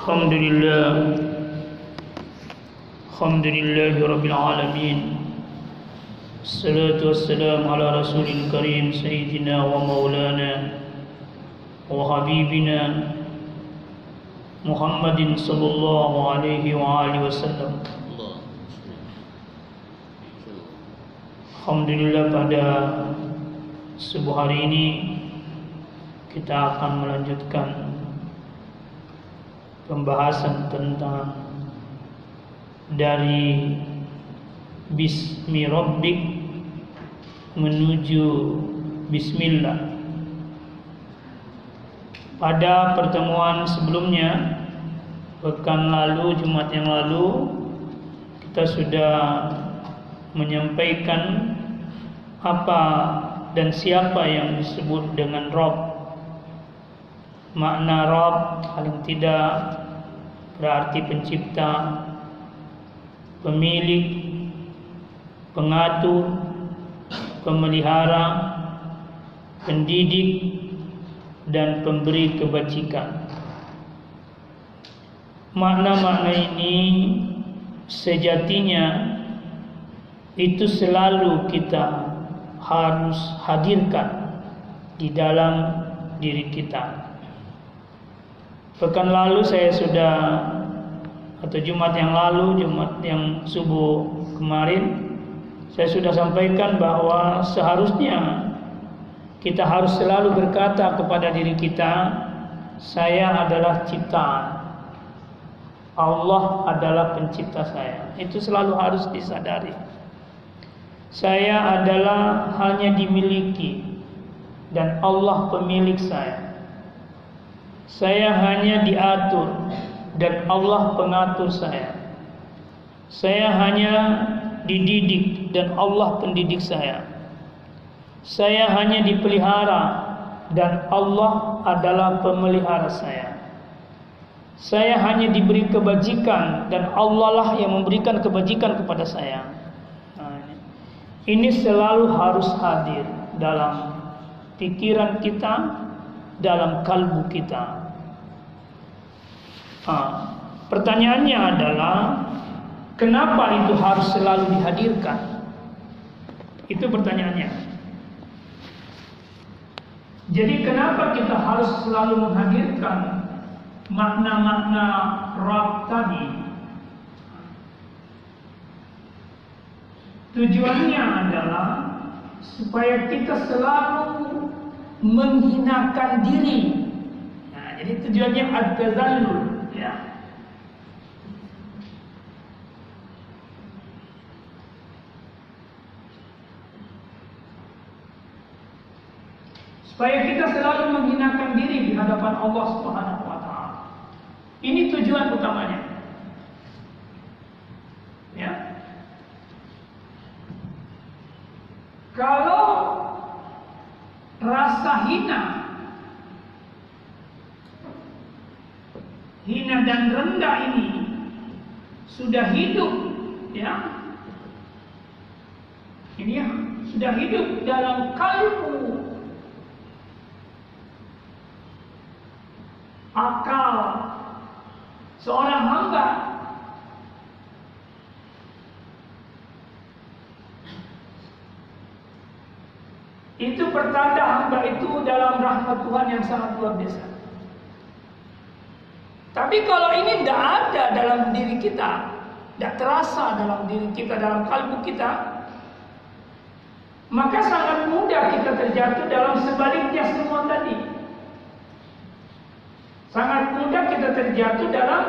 الحمد لله الحمد لله رب العالمين الصلاة والسلام على رسول الكريم سيدنا ومولانا وحبيبنا محمد صلى الله عليه وآله وسلم Alhamdulillah pada subuh hari ini kita akan melanjutkan pembahasan tentang dari Bismi Rabbik menuju Bismillah. Pada pertemuan sebelumnya, pekan lalu, Jumat yang lalu, kita sudah menyampaikan apa dan siapa yang disebut dengan Rob. Makna Rob paling tidak berarti pencipta, pemilik, pengatur, pemelihara, pendidik, dan pemberi kebajikan. Makna-makna ini sejatinya itu selalu kita harus hadirkan di dalam diri kita. Pekan lalu saya sudah atau Jumat yang lalu, Jumat yang subuh kemarin, saya sudah sampaikan bahwa seharusnya kita harus selalu berkata kepada diri kita, saya adalah ciptaan. Allah adalah pencipta saya. Itu selalu harus disadari. Saya adalah hanya dimiliki dan Allah pemilik saya. Saya hanya diatur dan Allah pengatur saya. Saya hanya dididik dan Allah pendidik saya. Saya hanya dipelihara dan Allah adalah pemelihara saya. Saya hanya diberi kebajikan dan Allah lah yang memberikan kebajikan kepada saya. Ini selalu harus hadir dalam pikiran kita, dalam kalbu kita. Pertanyaannya adalah kenapa itu harus selalu dihadirkan? Itu pertanyaannya. Jadi kenapa kita harus selalu menghadirkan makna-makna Rab tadi Tujuannya adalah supaya kita selalu menghinakan diri. Nah, jadi tujuannya ad-tazallul, ya. Supaya kita selalu menghinakan diri di hadapan Allah Subhanahu wa taala. Ini tujuan utamanya. Ya. Kalau rasa hina hina dan rendah ini sudah hidup ya ini ya, sudah hidup dalam kalbu akal seorang hamba itu pertanda hamba itu dalam rahmat Tuhan yang sangat luar biasa. Tapi kalau ini tidak ada dalam diri kita, tidak terasa dalam diri kita, dalam kalbu kita, maka sangat mudah kita terjatuh dalam sebaliknya semua tadi. Sangat mudah kita terjatuh dalam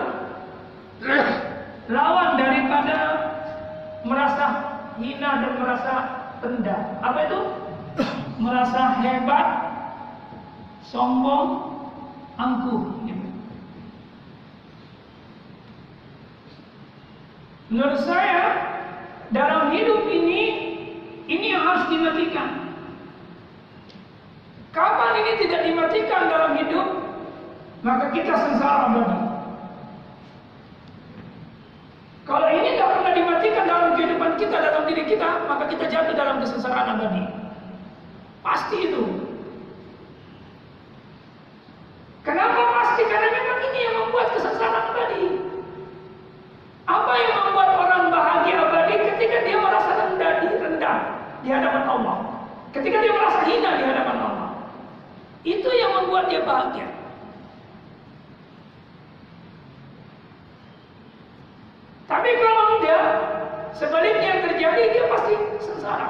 lawan daripada merasa hina dan merasa rendah. Apa itu? merasa hebat, sombong, angkuh. Gitu. Menurut saya, dalam hidup ini, ini yang harus dimatikan. Kapan ini tidak dimatikan dalam hidup, maka kita sengsara lagi. Kalau ini tidak pernah dimatikan dalam kehidupan kita, dalam diri kita, maka kita jatuh dalam kesengsaraan abadi. Pasti itu. Kenapa pasti? Karena memang ini yang membuat kesengsaraan abadi. Apa yang membuat orang bahagia abadi ketika dia merasa rendah di rendah di hadapan Allah. Ketika dia merasa hina di hadapan Allah. Itu yang membuat dia bahagia. Tapi kalau enggak, sebaliknya yang terjadi dia pasti sengsara.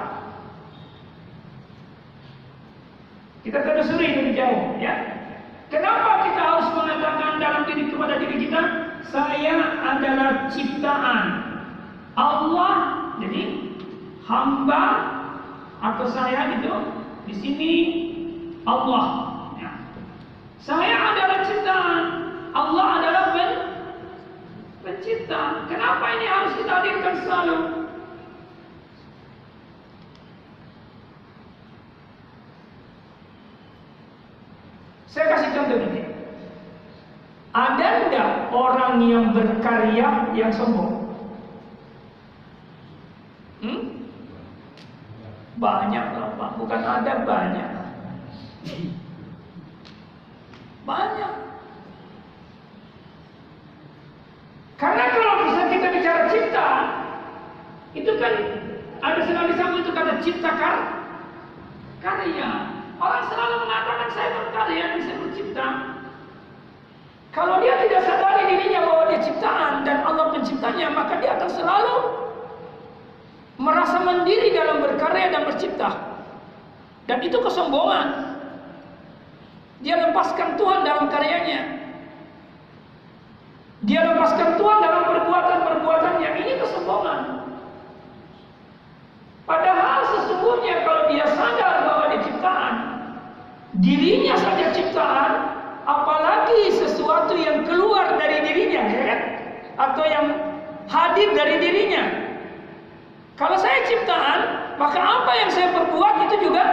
Kita telusuri dari jauh, ya. Kenapa kita harus mengatakan dalam diri kepada diri kita, saya adalah ciptaan Allah. Jadi hamba atau saya itu di sini Allah. Ya. Saya adalah ciptaan, Allah adalah pencipta. Kenapa ini harus kita hadirkan selalu? Saya kasih contoh ini. Ada enggak orang yang berkarya yang sombong? Hmm? Banyak lah Pak, bukan ada banyak. Banyak. Karena kalau bisa kita bicara cipta, itu kan ada sekali sama itu kata cipta kar karya. Orang selalu mengatakan saya berkarya, bisa bercipta. Kalau dia tidak sadari dirinya bahwa dia ciptaan dan Allah penciptanya, maka dia akan selalu merasa mandiri dalam berkarya dan bercipta. Dan itu kesombongan. Dia lepaskan Tuhan dalam karyanya. Dia lepaskan Tuhan dalam perbuatan-perbuatannya. Ini kesombongan. Padahal sesungguhnya kalau dia sadar bahwa dia ciptaan, dirinya saja ciptaan, apalagi sesuatu yang keluar dari dirinya, ya kan? Atau yang hadir dari dirinya. Kalau saya ciptaan, maka apa yang saya perbuat itu juga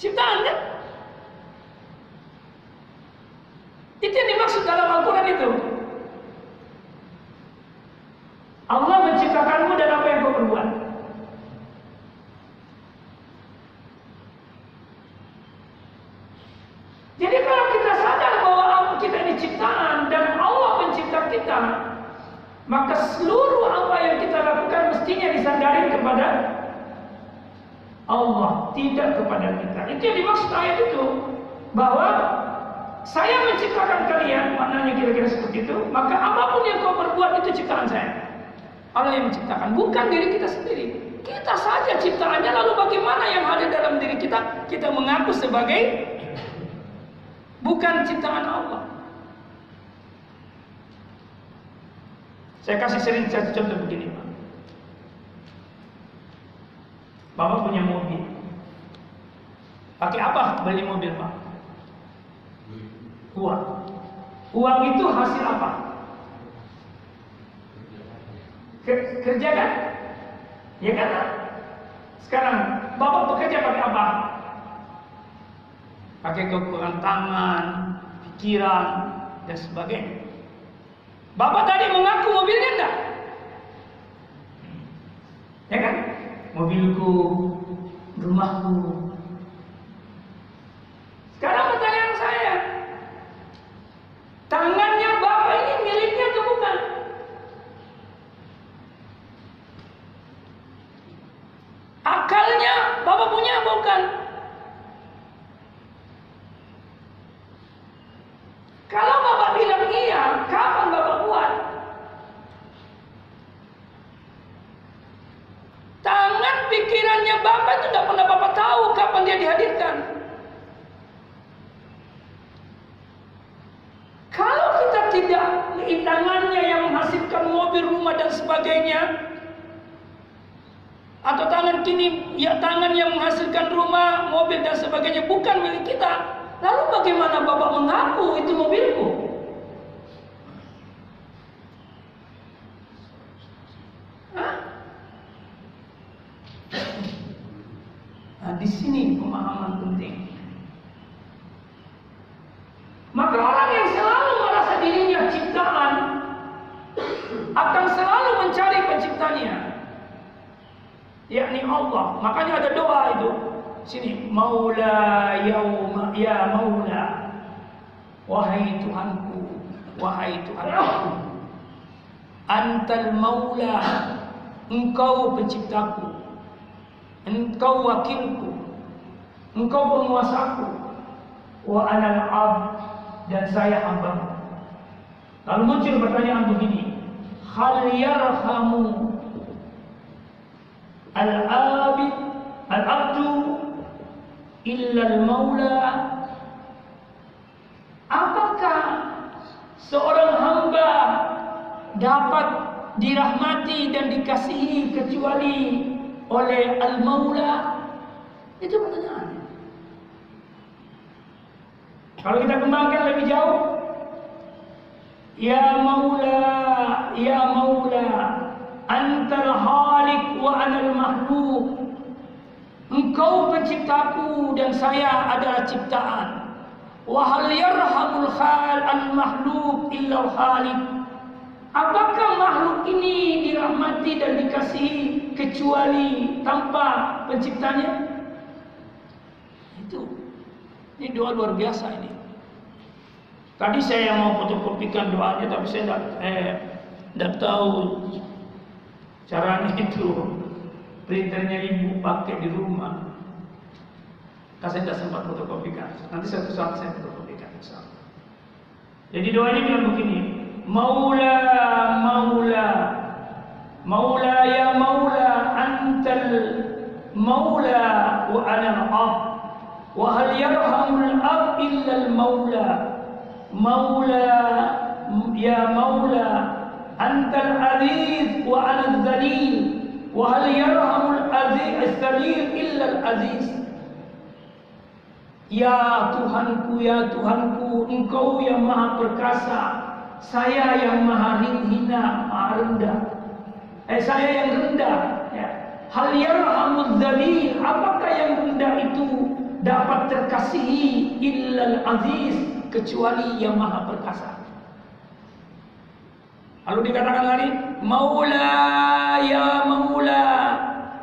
ciptaan kan? Itu yang dimaksud dalam Al-Quran itu. Allah menciptakanmu dan apa yang kau perbuat. Jadi kalau kita sadar bahwa kita ini ciptaan dan Allah pencipta kita, maka seluruh apa yang kita lakukan mestinya disandarin kepada Allah, tidak kepada kita. Itu yang dimaksud ayat itu. Bahwa saya menciptakan kalian, maknanya kira-kira seperti itu, maka apa pun yang kau perbuat itu ciptaan saya. Allah yang menciptakan, bukan diri kita sendiri. Kita saja ciptaannya, lalu bagaimana yang hadir dalam diri kita? Kita mengaku sebagai bukan ciptaan Allah. Saya kasih sering satu contoh begini, Pak. Bapak punya mobil. Pakai apa beli mobil, Pak? Uang. Uang itu hasil apa? Kerja kan? Ya kan? Sekarang Bapak bekerja pakai apa? Pakai kekuatan tangan, pikiran, dan sebagainya. Bapak tadi mengaku mobilnya enggak? Ya kan? Mobilku, rumahku. Sekarang pertanyaan saya, tangannya Bapak ini miliknya atau bukan? Akalnya Bapak punya bukan? Kalau Bapak bilang iya, kapan Bapak buat? Tangan pikirannya Bapak itu tidak pernah Bapak tahu kapan dia dihadirkan. Kalau kita tidak tangannya yang menghasilkan mobil, rumah dan sebagainya, atau tangan kini ya tangan yang menghasilkan rumah, mobil dan sebagainya bukan milik kita, lalu bagaimana Bapak mengaku itu mobilku? Hah? Nah, di sini pemahaman penting. Maka orang yang selalu merasa dirinya ciptaan akan selalu mencari penciptanya. Yakni Allah. Makanya ada doa itu. Sini, Maula yauma ya Maula. Wahai Tuhanku, wahai Tuhanku. Antal Maula, Engkau penciptaku. Engkau wakilku. Engkau penguasaku. Wa anal ab dan saya hamba. Lalu muncul pertanyaan begini. Hal yarhamu al-abid al-abdu illa al-maula Apakah seorang hamba dapat dirahmati dan dikasihi kecuali oleh Al-Maula? Itu pertanyaannya. Kalau kita kembangkan lebih jauh, Ya Maula, Ya Maula, Antal Halik wa Anal Mahluk. Engkau penciptaku dan saya adalah ciptaan. Wa hal yarhamul khal al mahluk illa khaliq. Apakah makhluk ini dirahmati dan dikasihi kecuali tanpa penciptanya? Itu. Ini doa luar biasa ini. Tadi saya mau fotokopikan doanya tapi saya tidak eh, tidak tahu caranya itu. Printernya ibu pakai di rumah. Karena saya tidak sempat fotokopikan. Nanti satu saat saya fotokopikan. Jadi doa ini bilang begini. Maula, Maula, Maula ya Maula, antal Maula wa ana al-ab. Wa hal yarhamul ab illa al-Maula. Maula ya Maula, antal al-dhalil. Hal yarhamul aziz al-dhalil illa al-aziz. Ya Tuhanku, ya Tuhanku, Engkau yang maha perkasa, saya yang maha hina, maha rendah. Eh, saya yang rendah. Ya. Hal yarhamud dzalil, apakah yang rendah itu dapat terkasihi illal aziz kecuali yang maha perkasa. Lalu dikatakan lagi, Maula ya Maula,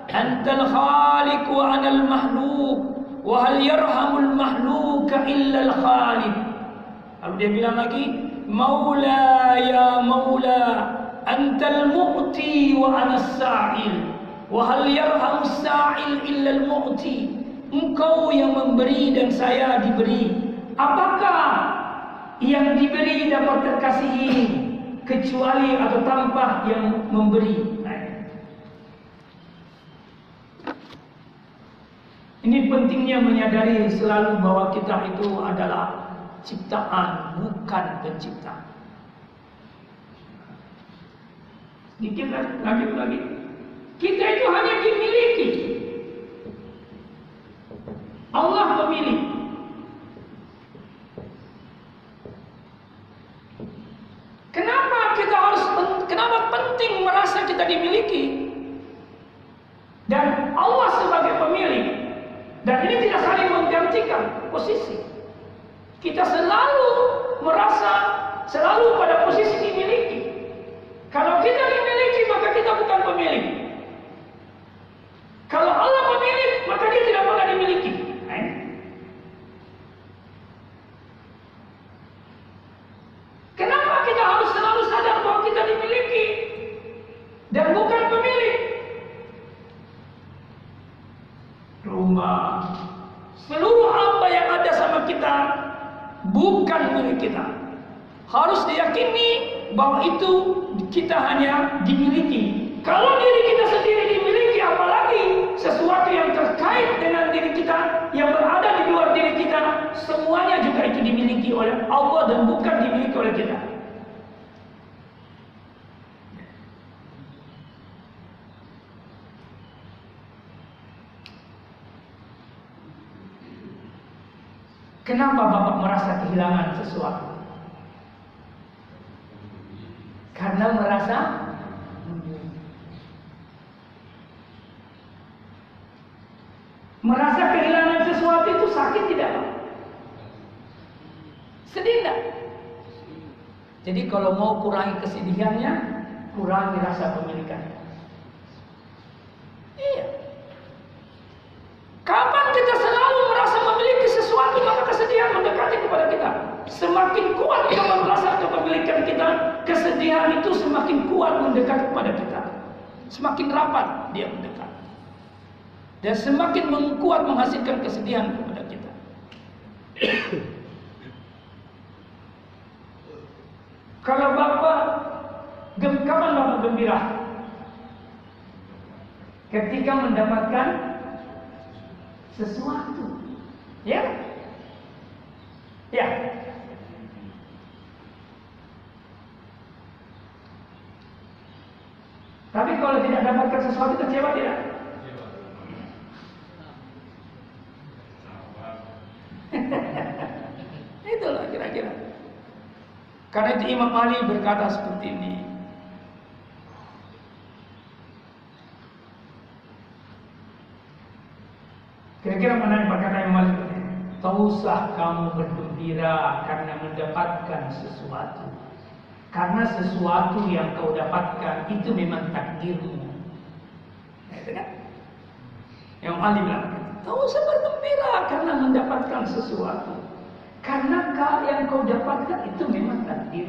antal khaliq wa anal mahluk. Wahal yarhamul mahluka illa al-khaliq. Lalu dia bilang lagi, Maula ya Maula, antal mu'ti wa ana sa'il. Wahal yarhamus sa'il illa al-mu'ti. Engkau yang memberi dan saya diberi. Apakah yang diberi dapat terkasihi kecuali atau tanpa yang memberi? Ini pentingnya menyadari selalu bahwa kita itu adalah ciptaan, bukan pencipta. Sedikit lagi lagi. Kita itu hanya dimiliki. Allah pemilik. Kenapa kita harus kenapa penting merasa kita dimiliki? Dan Allah sebagai pemilik dan ini tidak saling menggantikan posisi. Kita selalu merasa selalu pada posisi dimiliki. Kalau kita dimiliki maka kita bukan pemilik. Kalau Allah pemilik maka dia tidak pernah dimiliki. Kenapa kita harus selalu sadar bahwa kita dimiliki dan bukan pemilik? Rumah, seluruh apa yang ada sama kita bukan milik kita. Harus diyakini bahwa itu kita hanya dimiliki. Kalau diri kita sendiri dimiliki, apalagi sesuatu yang terkait dengan diri kita yang berada di luar diri kita, semuanya juga itu dimiliki oleh Allah dan bukan dimiliki oleh kita. Kenapa Bapak merasa kehilangan sesuatu? Karena merasa merasa kehilangan sesuatu itu sakit tidak Pak? Sedih tidak? Jadi kalau mau kurangi kesedihannya, kurangi rasa pemilikannya. Iya. Kapan kita selalu merasa memiliki sesuatu maka kesedihan mendekati kepada kita. Semakin kuat kita merasa kepemilikan kita, kesedihan itu semakin rapat dia mendekat. dan semakin mengkuat menghasilkan kesedihan kepada kita. Kalau bapak kapan bapak gembira? Ketika mendapatkan sesuatu, ya, ya. Tapi kalau tidak dapatkan sesuatu kecewa tidak? Itulah kira-kira. Karena itu Imam Ali berkata seperti ini. Kira-kira mana yang berkata Imam Ali ini? Tausah kamu bergembira karena mendapatkan sesuatu. Karena sesuatu yang kau dapatkan itu memang takdirmu. Kan? Yang Ali bilang, tahu usah bergembira karena mendapatkan sesuatu. Karena yang kau dapatkan itu memang takdir.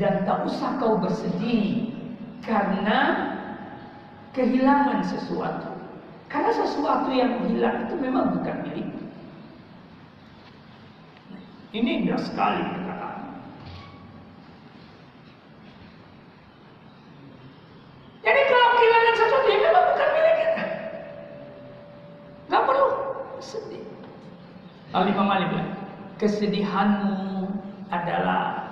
Dan tak usah kau bersedih karena kehilangan sesuatu. Karena sesuatu yang hilang itu memang bukan milikmu. Ini indah sekali perkataan. Jadi kalau kehilangan sesuatu yang memang bukan milik kita, nggak perlu sedih. Al-Imam Ali bilang, kesedihanmu adalah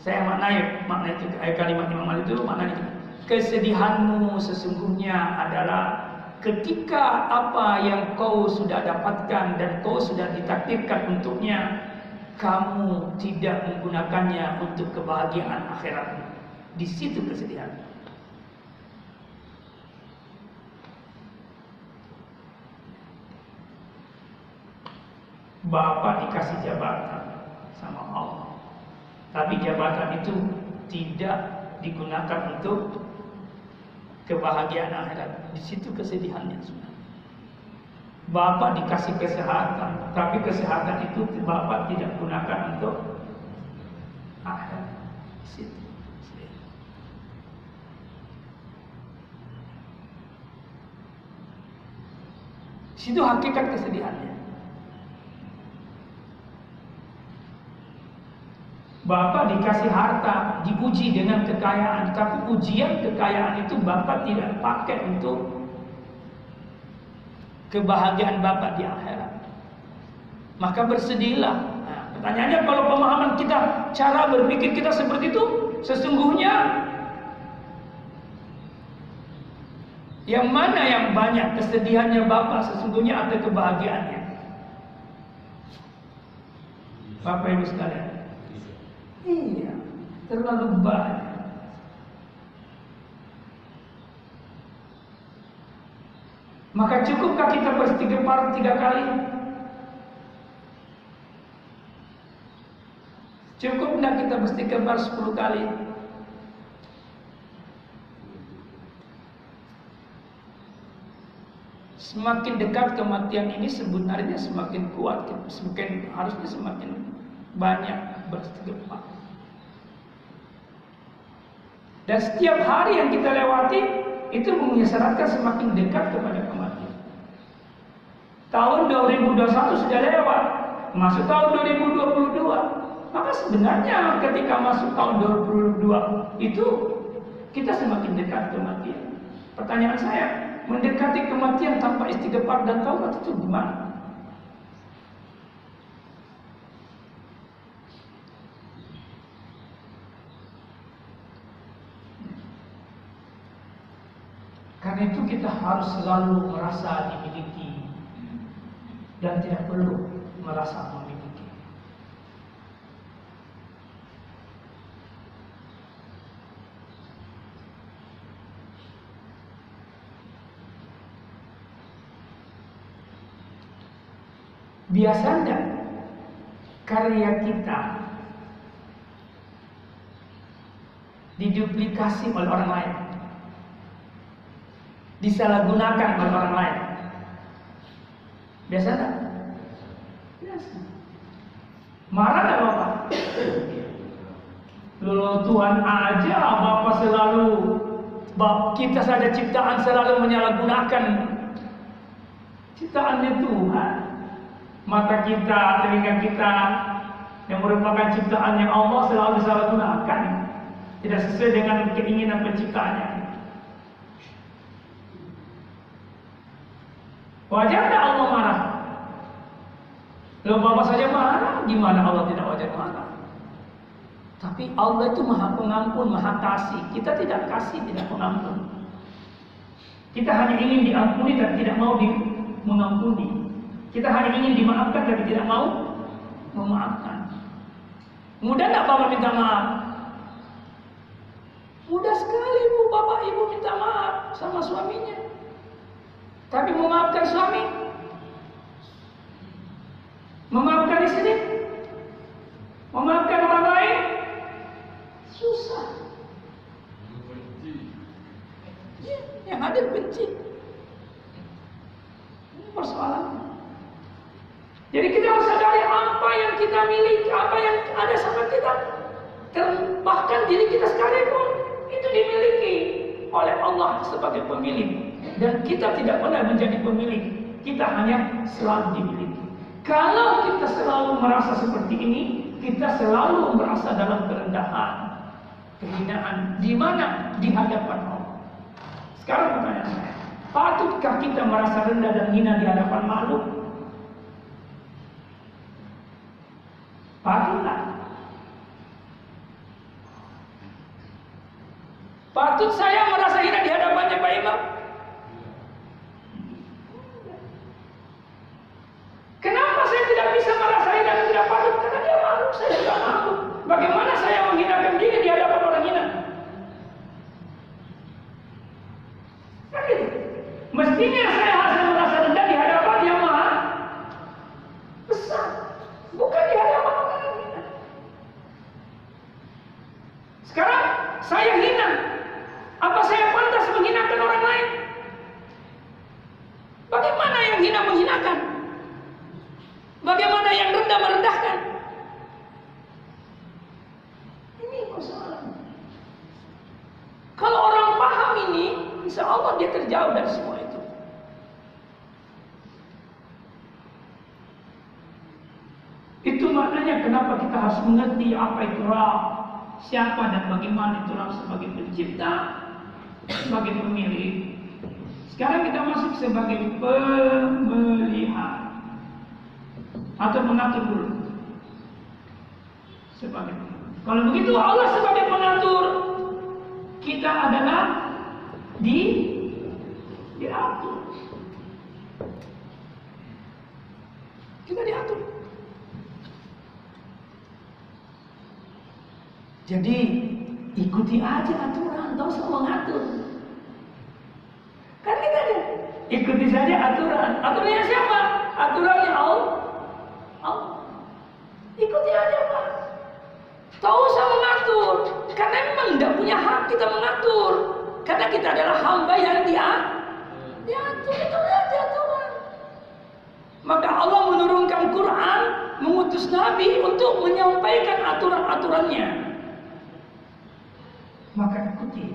saya maknai makna itu kalimat Imam Ali itu maknanya kesedihanmu sesungguhnya adalah ketika apa yang kau sudah dapatkan dan kau sudah ditakdirkan untuknya kamu tidak menggunakannya untuk kebahagiaan akhirat di situ kesedihan Bapak dikasih jabatan sama Allah. Tapi jabatan itu tidak digunakan untuk kebahagiaan akhirat. Di situ kesedihannya sudah. Bapak dikasih kesehatan, tapi kesehatan itu Bapak tidak gunakan untuk akhirat. Di situ. Situ hakikat kesedihannya. Bapak dikasih harta, diuji dengan kekayaan, tapi ujian kekayaan itu Bapak tidak pakai untuk kebahagiaan Bapak di akhirat. Maka bersedihlah. Nah, pertanyaannya kalau pemahaman kita, cara berpikir kita seperti itu, sesungguhnya yang mana yang banyak kesedihannya Bapak sesungguhnya atau kebahagiaannya? Bapak Ibu sekalian, Iya, terlalu banyak. Maka cukupkah kita beristighfar tiga kali? Cukup tidak kita beristighfar sepuluh kali? Semakin dekat kematian ini sebenarnya semakin kuat, semakin harusnya semakin banyak beristighfar. Dan setiap hari yang kita lewati itu mengisyaratkan semakin dekat kepada kematian. Tahun 2021 sudah lewat, masuk tahun 2022. Maka sebenarnya ketika masuk tahun 2022 itu kita semakin dekat kematian. Pertanyaan saya, mendekati kematian tanpa istighfar dan taubat itu gimana? Karena itu kita harus selalu merasa dimiliki dan tidak perlu merasa memiliki. Biasanya karya kita diduplikasi oleh orang lain disalahgunakan oleh orang lain. Biasa tak? Biasa. Marah tak Bapak? Lalu Tuhan aja Bapak selalu Bapak kita saja ciptaan selalu menyalahgunakan Ciptaannya Tuhan. Mata kita, telinga kita yang merupakan ciptaannya Allah selalu disalahgunakan. Tidak sesuai dengan keinginan penciptanya. Wajar tidak Allah marah? Kalau Bapak saja marah, gimana Allah tidak wajar marah? Tapi Allah itu maha pengampun, maha kasih. Kita tidak kasih, tidak pengampun. Kita hanya ingin diampuni dan tidak mau di, mengampuni. Kita hanya ingin dimaafkan tapi tidak mau memaafkan. Mudah tidak Bapak minta maaf? Mudah sekali Bu, Bapak Ibu minta maaf sama suaminya. Tapi memaafkan suami, memaafkan istri, memaafkan orang lain, susah. Ya, yang hadir benci. Ini persoalan. Jadi kita harus sadari apa yang kita miliki, apa yang ada sama kita. Bahkan diri kita sekalipun itu dimiliki oleh Allah sebagai pemilik. Dan kita tidak pernah menjadi pemilik. Kita hanya selalu dimiliki. Kalau kita selalu merasa seperti ini, kita selalu merasa dalam kerendahan, kehinaan. Di mana? Di hadapan Allah. Sekarang pertanyaan saya, patutkah kita merasa rendah dan hina di hadapan makhluk? Patutlah. Patut saya merasa hina di hadapannya Pak Imam? Kenapa saya tidak bisa merasa hina dan tidak patut? Karena dia makhluk, saya juga makhluk. Bagaimana saya menghinakan diri di hadapan orang hina? Kan gitu. Mestinya saya harus merasa rendah di hadapan yang maha besar, bukan di hadapan orang yang hina. Sekarang saya hina, apa saya pantas menghinakan orang lain? Bagaimana yang hina menghinakan? Bagaimana yang rendah merendahkan? Ini persoalan. Kalau orang paham ini, insya Allah dia terjauh dari semua itu. Itu maknanya kenapa kita harus mengerti apa itu Rab, siapa dan bagaimana itu Rab sebagai pencipta, sebagai pemilik. Sekarang kita masuk sebagai pemelihara atau mengatur dulu. Sebagai kalau begitu Allah sebagai pengatur kita adalah di. Kita diatur. Jadi ikuti aja aturan, tak usah mengatur. Kan kita ada. Ikuti saja aturan. Aturannya siapa? Aturannya Allah. Allah. Ikuti aja Pak. Tak usah mengatur. Karena memang tidak punya hak kita mengatur. Karena kita adalah hamba yang dia diatur. Itu saja aturan. Maka Allah menurunkan Quran, mengutus Nabi untuk menyampaikan aturan-aturannya. Ikuti.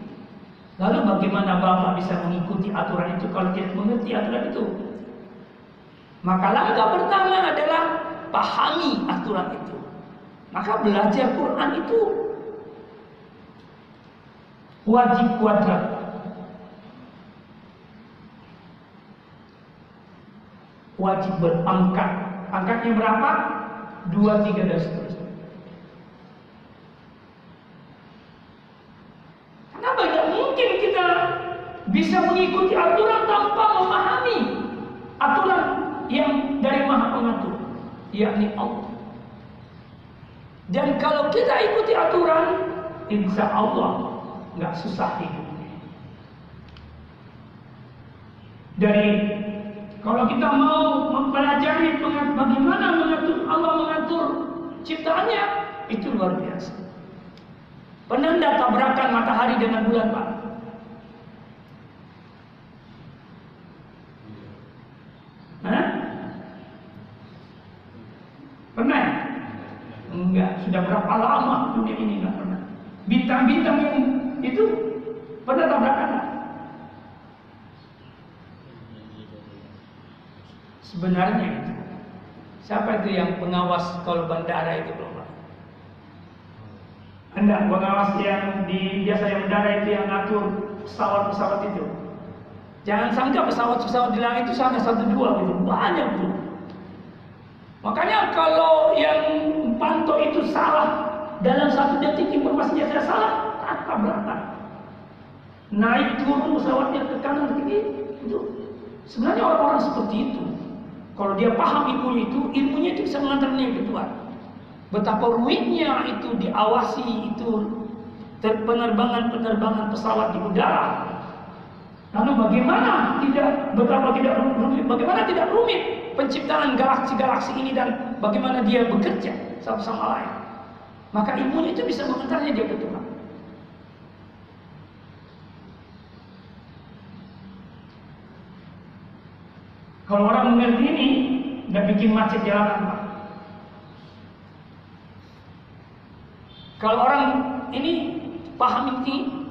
Lalu bagaimana Bapak bisa mengikuti aturan itu kalau tidak mengerti aturan itu? Maka langkah pertama adalah pahami aturan itu. Maka belajar Quran itu wajib kuadrat. Wajib berpangkat. Pangkatnya berapa? Dua, tiga, dan seterusnya. Kenapa tidak mungkin kita bisa mengikuti aturan tanpa memahami aturan yang dari maha pengatur, yakni Allah. Dan kalau kita ikuti aturan, insya Allah nggak susah hidupnya. Dari kalau kita mau mempelajari bagaimana mengatur Allah mengatur ciptaannya, itu luar biasa. Penanda tabrakan matahari dengan bulan Pak. Hah? Pernah? ya? Enggak, sudah berapa lama dunia ini enggak pernah. Bintang-bintang yang itu pernah tabrakan enggak? Sebenarnya itu. Siapa itu yang pengawas kalau bandara itu belum Anda pengawas yang di biasa yang bandara itu yang ngatur pesawat-pesawat itu. Jangan sangka pesawat-pesawat di langit itu hanya satu dua gitu, banyak tuh. Makanya kalau yang pantau itu salah dalam satu detik informasinya saya salah, apa berantak. Naik turun pesawatnya ke kanan ke kiri, itu sebenarnya orang-orang seperti itu. Kalau dia paham ilmu itu, ilmunya itu bisa mengantarnya ke Tuhan. Betapa rumitnya itu diawasi itu penerbangan-penerbangan pesawat di udara. Lalu bagaimana tidak betapa tidak rumit, bagaimana tidak rumit penciptaan galaksi-galaksi ini dan bagaimana dia bekerja satu sama lain. Maka ilmunya itu bisa mengantarnya dia ke Tuhan. Kalau orang mengerti ini, nggak bikin macet jalanan, Pak. Kalau orang ini paham ini,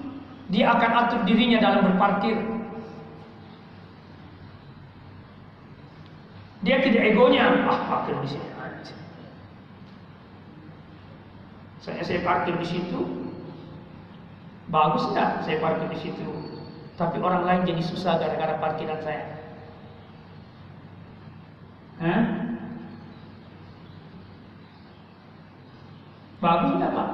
dia akan atur dirinya dalam berparkir. Dia tidak egonya, ah parkir di sini. Saya saya parkir di situ, bagus enggak saya parkir di situ. Tapi orang lain jadi susah gara-gara parkiran saya. Hah? Bagus tidak Pak?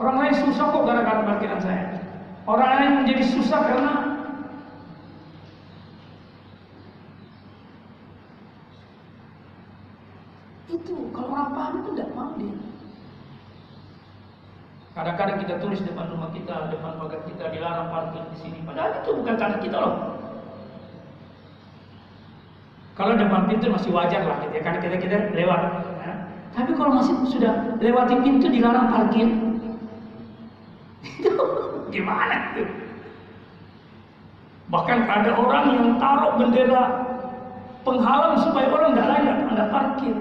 Orang lain susah kok gara-gara parkiran saya. Orang lain menjadi susah karena itu kalau orang paham itu tidak mau dia. Kadang-kadang kita tulis depan rumah kita, depan pagar kita dilarang parkir di sini. Padahal itu bukan tanah kita loh. Kalau depan pintu masih wajar lah gitu ya, karena kita kita lewat. Ya. Tapi kalau masih sudah lewati pintu dilarang parkir, itu gimana itu? Bahkan ada orang yang taruh bendera penghalang supaya orang tidak lain tidak parkir.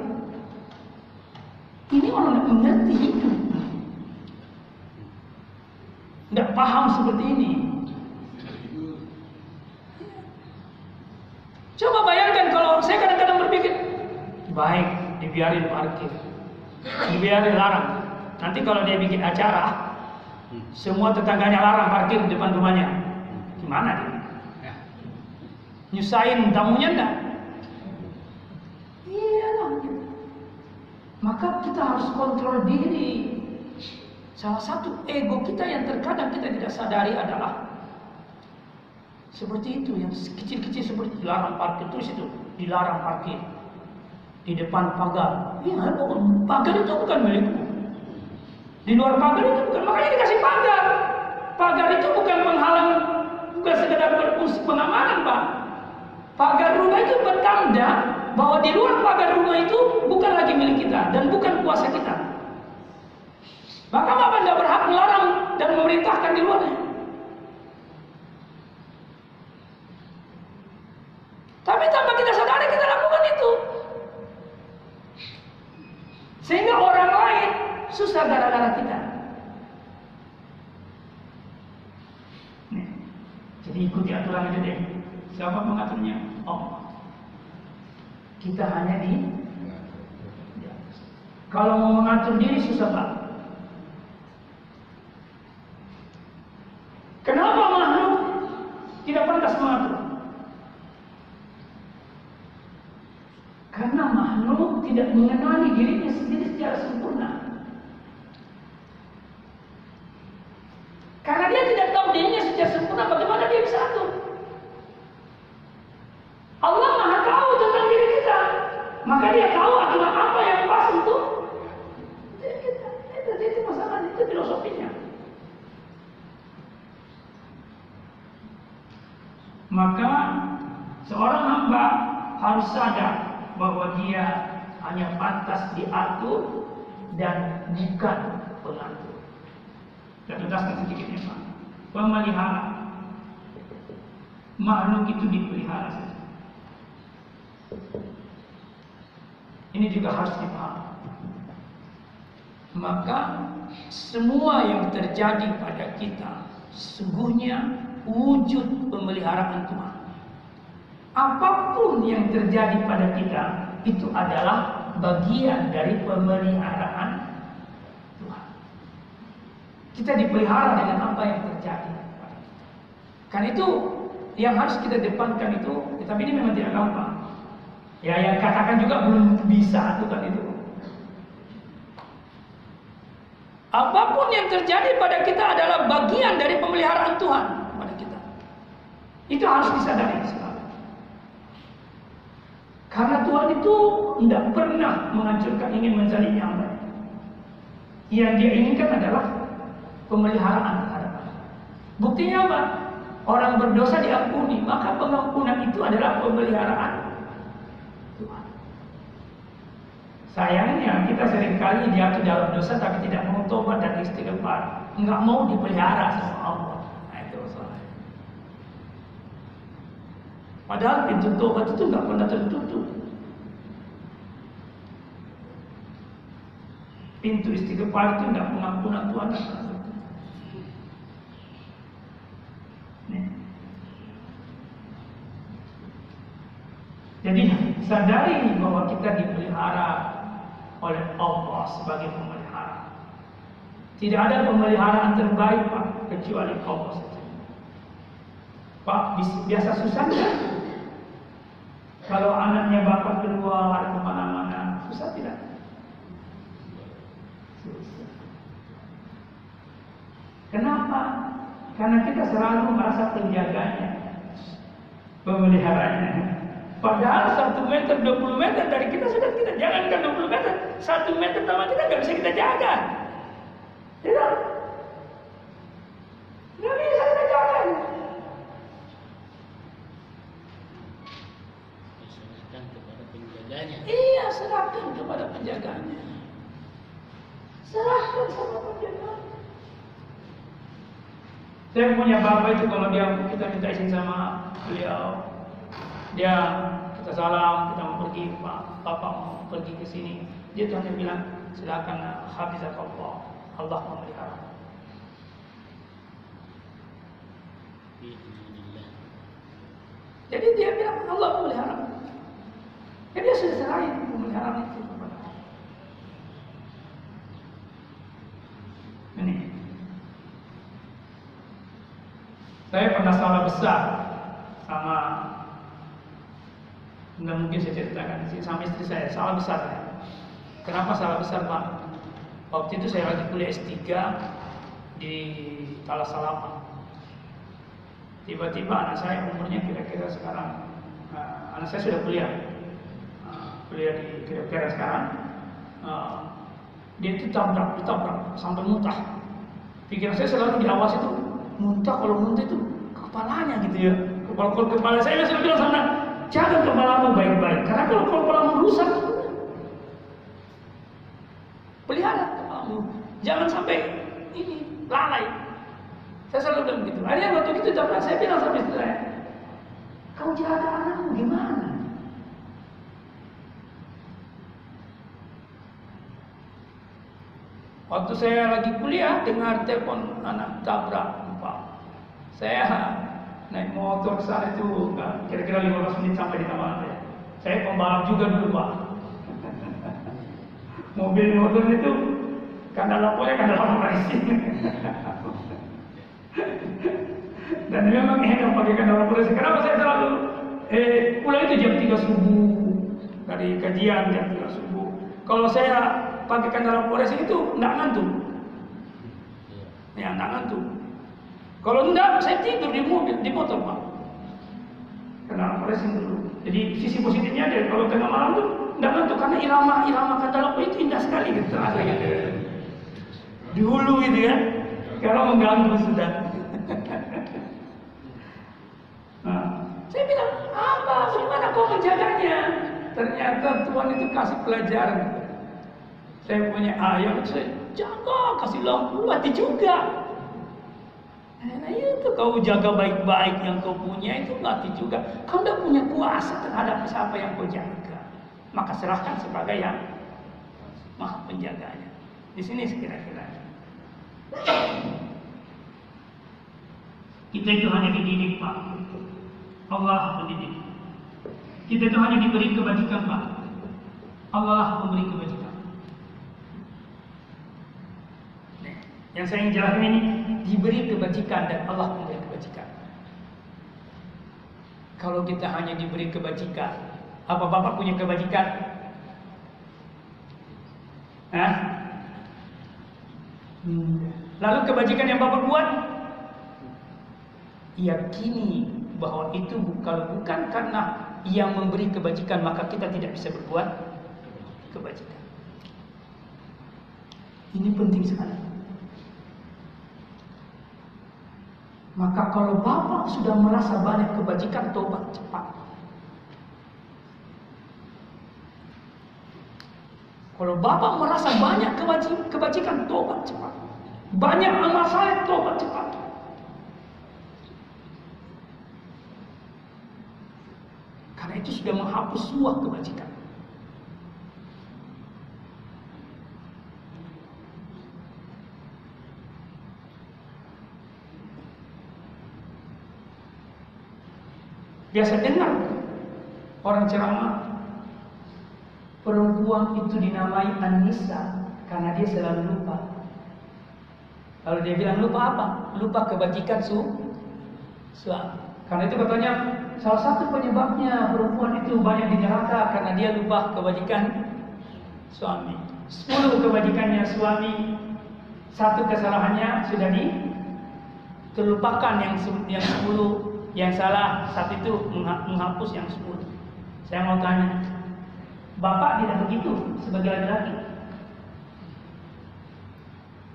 Orang yang mengerti hidup. Tidak paham seperti ini. Coba bayangkan kalau saya kadang-kadang berpikir, baik, dibiarin parkir, dibiarin larang. Nanti kalau dia bikin acara, semua tetangganya larang parkir di depan rumahnya. Gimana dia? Nyusahin tamunya enggak? Iya lah. Maka kita harus kontrol diri. Salah satu ego kita yang terkadang kita tidak sadari adalah seperti itu yang kecil-kecil seperti dilarang parkir terus itu dilarang parkir di depan pagar. Iya, pagar itu bukan milikku. Di luar pagar itu bukan makanya dikasih pagar. Pagar itu bukan menghalang bukan sekedar berfungsi pengamanan, Pak. Pagar rumah itu bertanda bahwa di luar pagar rumah itu bukan lagi milik kita dan bukan kuasa kita. Maka Bapak tidak berhak melarang dan memerintahkan di luarnya. Tapi tanpa kita sadari kita lakukan itu. Sehingga orang lain susah gara-gara kita. Jadi ikuti aturan itu deh. Siapa mengaturnya? Allah. Kita hanya di kalau mau mengatur diri susah banget. Kenapa makhluk tidak pantas mengatur? Karena makhluk tidak mengenali dirinya sendiri secara sempurna. Karena dia tidak tahu dirinya secara sempurna, bagaimana dia bisa atur? Allah maha tahu tentang diri kita. Maka dia tahu aturan apa yang pas untuk diri kita. Itu, itu masalah, itu filosofinya. Maka seorang hamba harus sadar bahwa dia hanya pantas diatur dan bukan pengatur. Saya tegaskan sedikitnya Pak. Pemelihara. Makhluk itu dipelihara saja. Ini juga harus dipahami. Maka semua yang terjadi pada kita sungguhnya wujud pemeliharaan Tuhan. Apa pun yang terjadi pada kita itu adalah bagian dari pemeliharaan Tuhan. Kita dipelihara dengan apa yang terjadi. Kan itu yang harus kita depankan itu, tapi ini memang tidak gampang. Ya yang katakan juga belum bisa itu kan itu. Apa pun yang terjadi pada kita adalah bagian dari pemeliharaan Tuhan pada kita. Itu harus disadari selalu. Karena Tuhan itu tidak pernah menghancurkan ingin menjadi yang. Yang dia inginkan adalah pemeliharaan terhadap Buktinya apa? Orang berdosa diampuni, maka pengampunan itu adalah pemeliharaan Sayangnya kita sering kali jatuh dalam dosa tapi tidak mau tobat dan istighfar, nggak mau dipelihara sama Allah. Nah, itu masalahnya. Padahal pintu tobat itu nggak pernah tertutup. Pintu istighfar itu nggak pengampunan Tuhan nggak pernah. Jadi sadari bahwa kita dipelihara oleh Allah sebagai pemelihara. Tidak ada pemeliharaan terbaik Pak kecuali Allah saja. Pak biasa susah kan? Kalau anaknya bapak keluar ke mana-mana susah tidak? Susah. Kenapa? Karena kita selalu merasa penjaganya, pemeliharanya. Padahal satu meter, 20 meter dari kita sudah kita jangankan 20 meter, satu meter sama kita nggak bisa kita jaga. Tidak. Nggak bisa kita jaga. Serahkan kepada penjaganya. Iya, serahkan kepada penjaganya. Serahkan sama penjaganya. Saya punya bapak itu kalau dia kita minta izin sama beliau, dia kita salam, kita mau pergi, Pak, Bapak mau pergi ke sini. Dia tuh hanya bilang, silakan Allah, Allah memelihara. Jadi dia bilang Allah memelihara. Jadi dia sudah serahin pemeliharaan itu kepada Allah. Ini. Saya pernah salah besar sama Nggak mungkin saya ceritakan sama istri saya, salah besar ya. Kenapa salah besar Pak? Waktu itu saya lagi kuliah S3 di Salapan. Tiba-tiba anak saya umurnya kira-kira sekarang, uh, anak saya sudah kuliah, uh, kuliah di kira-kira sekarang. Uh, dia itu tabrak, ditabrak sampai muntah. Pikiran saya selalu diawasi itu muntah kalau muntah itu kepalanya gitu ya. Kepala kepala saya selalu bilang sana Jaga kepalamu baik-baik. Karena kalau kepalamu rusak, pelihara kepalamu. Jangan sampai ini lalai. Saya selalu bilang begitu. Akhirnya waktu itu jam saya bilang sama istri saya, kau jaga anakmu gimana? Waktu saya lagi kuliah dengar telepon anak tabrak. Saya naik motor ke sana itu kira-kira 15 menit sampai di kamar saya. Saya pembalap juga dulu pak. Mobil motor itu karena lapornya karena lapor racing. Dan memang enak pakai karena lapor racing. Kenapa saya selalu eh pulang itu jam 3 subuh dari kajian jam 3 subuh. Kalau saya pakai karena lapor racing itu enggak ngantuk. Ya, enggak ngantuk. Kalau enggak, saya tidur di mobil, di motor pak. Karena racing dulu. Jadi sisi positifnya ada, kalau tengah malam tuh enggak ngantuk karena irama irama kata lagu itu indah sekali gitu ada gitu. Di hulu gitu ya. Kalau mengganggu sudah. nah, saya bilang, apa? Bagaimana kau menjaganya? Ternyata Tuhan itu kasih pelajaran. Saya punya ayam, saya jaga, kasih lampu, mati juga. Nah itu kau jaga baik-baik yang kau punya itu mati juga. Kau tidak punya kuasa terhadap siapa yang kau jaga. Maka serahkan sebagai yang maha penjaganya. Di sini sekira-kira. Kita itu hanya dididik Pak. Allah mendidik. Kita itu hanya diberi kebajikan Pak. Allah lah memberi kebajikan. Nih, Yang saya ingin jelaskan ini diberi kebajikan dan Allah memberi kebajikan. Kalau kita hanya diberi kebajikan, apa Bapak punya kebajikan? Hah? Lalu kebajikan yang Bapak buat yakini bahwa itu kalau bukan karena yang memberi kebajikan maka kita tidak bisa berbuat kebajikan. Ini penting sekali. Maka kalau Bapak sudah merasa banyak kebajikan tobat cepat. Kalau Bapak merasa banyak kebaji- kebajikan tobat cepat. Banyak amal saleh tobat cepat. Karena itu sudah menghapus semua kebajikan. Biasa dengar orang ceramah perempuan itu dinamai Anissa karena dia selalu lupa. Kalau dia bilang lupa apa? Lupa kebajikan su suami. Karena itu katanya salah satu penyebabnya perempuan itu banyak di neraka karena dia lupa kebajikan suami. Sepuluh kebajikannya suami, satu kesalahannya sudah di terlupakan yang yang sepuluh yang salah satu itu mengha- menghapus yang sepuluh. Saya mau tanya, bapak tidak begitu sebagai laki-laki?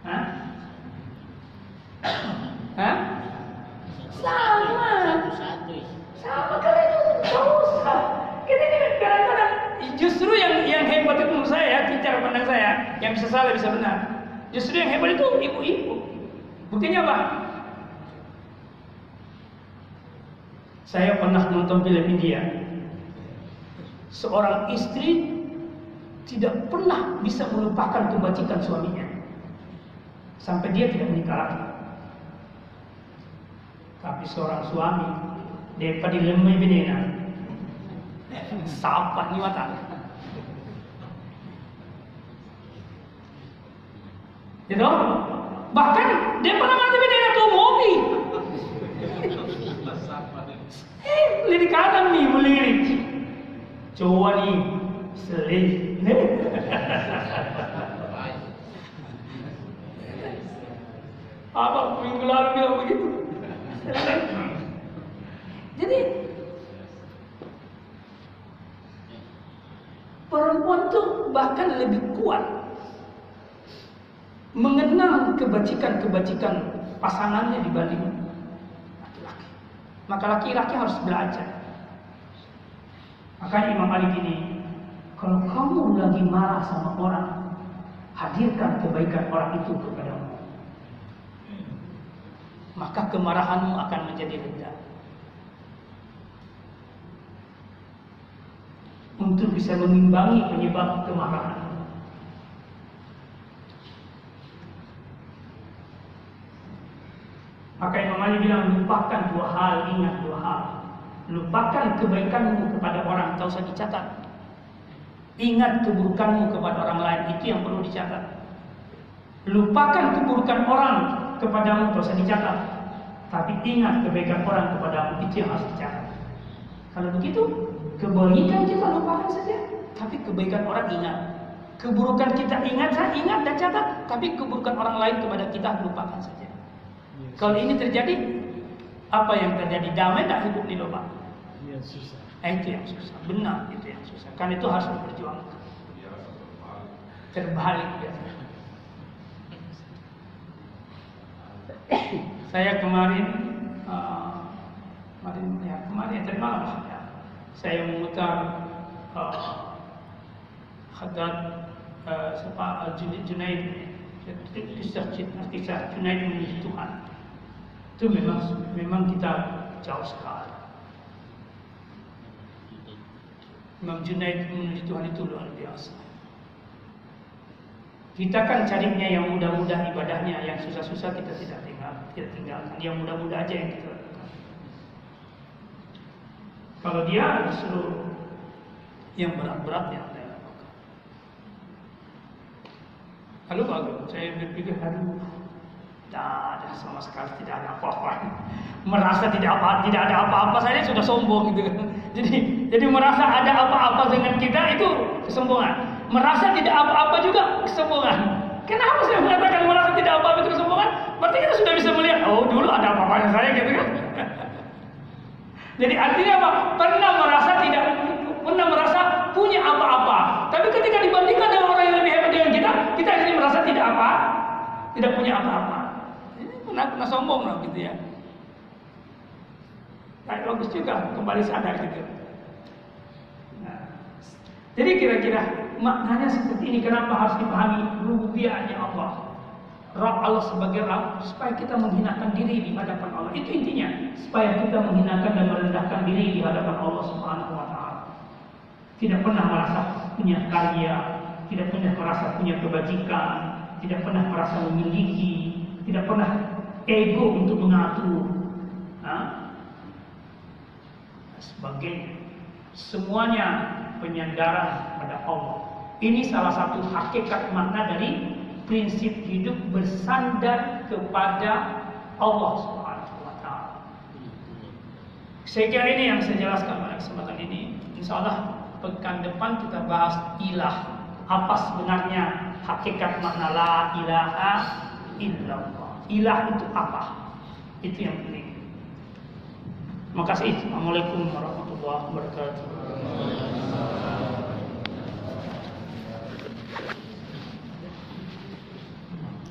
Hah? Hah? Sama. Satu-satu. Sama kalian itu dosa. Kita ini kadang-kadang justru yang yang hebat itu menurut saya, ya, cara pandang saya, yang bisa salah bisa benar. Justru yang hebat itu ibu-ibu. Buktinya apa? Saya pernah nonton film India. Seorang istri tidak pernah bisa melupakan kebajikan suaminya. Sampai dia tidak menikah lagi. Tapi seorang suami daripada lemah benena. Sapat ni mata. Gitu? Bahkan dia pernah mati benena tuh mobil. Eh, lirik kanan nih melirik. Cowok nih selih. Apa minggu lalu bilang begitu? Jadi perempuan tuh bahkan lebih kuat mengenal kebajikan-kebajikan pasangannya dibanding. Maka laki-laki harus belajar. Makanya Imam Ali gini, kalau kamu lagi marah sama orang, hadirkan kebaikan orang itu kepadamu. Maka kemarahanmu akan menjadi reda. Untuk bisa mengimbangi penyebab kemarahan. Bilang lupakan dua hal, ingat dua hal. Lupakan kebaikanmu kepada orang, tak usah dicatat. Ingat keburukanmu kepada orang lain, itu yang perlu dicatat. Lupakan keburukan orang kepadamu, tak usah dicatat. Tapi ingat kebaikan orang kepadamu, itu yang harus dicatat. Kalau begitu, kebaikan kita lupakan saja, tapi kebaikan orang ingat. Keburukan kita ingat, saya ingat dan catat, tapi keburukan orang lain kepada kita lupakan saja. Kalau ini terjadi, apa yang terjadi? Damai tak hidup di lubang? Iya susah. Eh, itu yang susah. Benar, itu yang susah. Kan itu harus diperjuangkan. Terbalik biasanya. Saya kemarin, uh, kemarin ya kemarin tadi malam lah ya, saya memutar uh, hadat uh, Junaid kisah kisah Junaid menuju Tuhan itu memang memang kita jauh sekali. Imam Junaid menuju Tuhan itu luar biasa. Kita kan carinya yang mudah-mudah ibadahnya, yang susah-susah kita tidak tinggal, kita tinggalkan. Yang mudah-mudah aja yang kita lakukan. Kalau dia justru yang berat-berat yang saya lakukan. Lalu bagus, saya berpikir, aduh, tidak ada sama sekali tidak ada apa-apa. Merasa tidak apa tidak ada apa-apa saja sudah sombong gitu kan. Jadi jadi merasa ada apa-apa dengan kita itu kesombongan. Merasa tidak apa-apa juga kesombongan. Kenapa saya mengatakan merasa tidak apa-apa itu kesombongan? Berarti kita sudah bisa melihat, oh dulu ada apa-apanya saya gitu kan. Jadi artinya apa? Pernah merasa tidak pernah merasa punya apa-apa. Tapi ketika dibandingkan dengan orang yang lebih hebat dengan kita, kita jadi merasa tidak apa, tidak punya apa-apa. Pernah, pernah sombong lah gitu ya. Nah, bagus juga kembali sadar gitu. Nah, jadi kira-kira maknanya seperti ini kenapa harus dipahami rububiyahnya Allah. Rabb Allah sebagai Rabb supaya kita menghinakan diri di hadapan Allah. Itu intinya, supaya kita menghinakan dan merendahkan diri di hadapan Allah Subhanahu wa taala. Tidak pernah merasa punya karya, tidak pernah merasa punya kebajikan, tidak pernah merasa memiliki, tidak pernah ego untuk mengatur. Nah, sebagainya. Semuanya penyandaran pada Allah. Ini salah satu hakikat makna dari prinsip hidup bersandar kepada Allah Subhanahu wa taala. Saya ini yang saya jelaskan pada kesempatan ini. Insya Allah pekan depan kita bahas ilah. Apa sebenarnya hakikat makna la ilaha illallah. Ilah itu apa? Itu yang penting. Terima kasih. Assalamualaikum warahmatullahi wabarakatuh.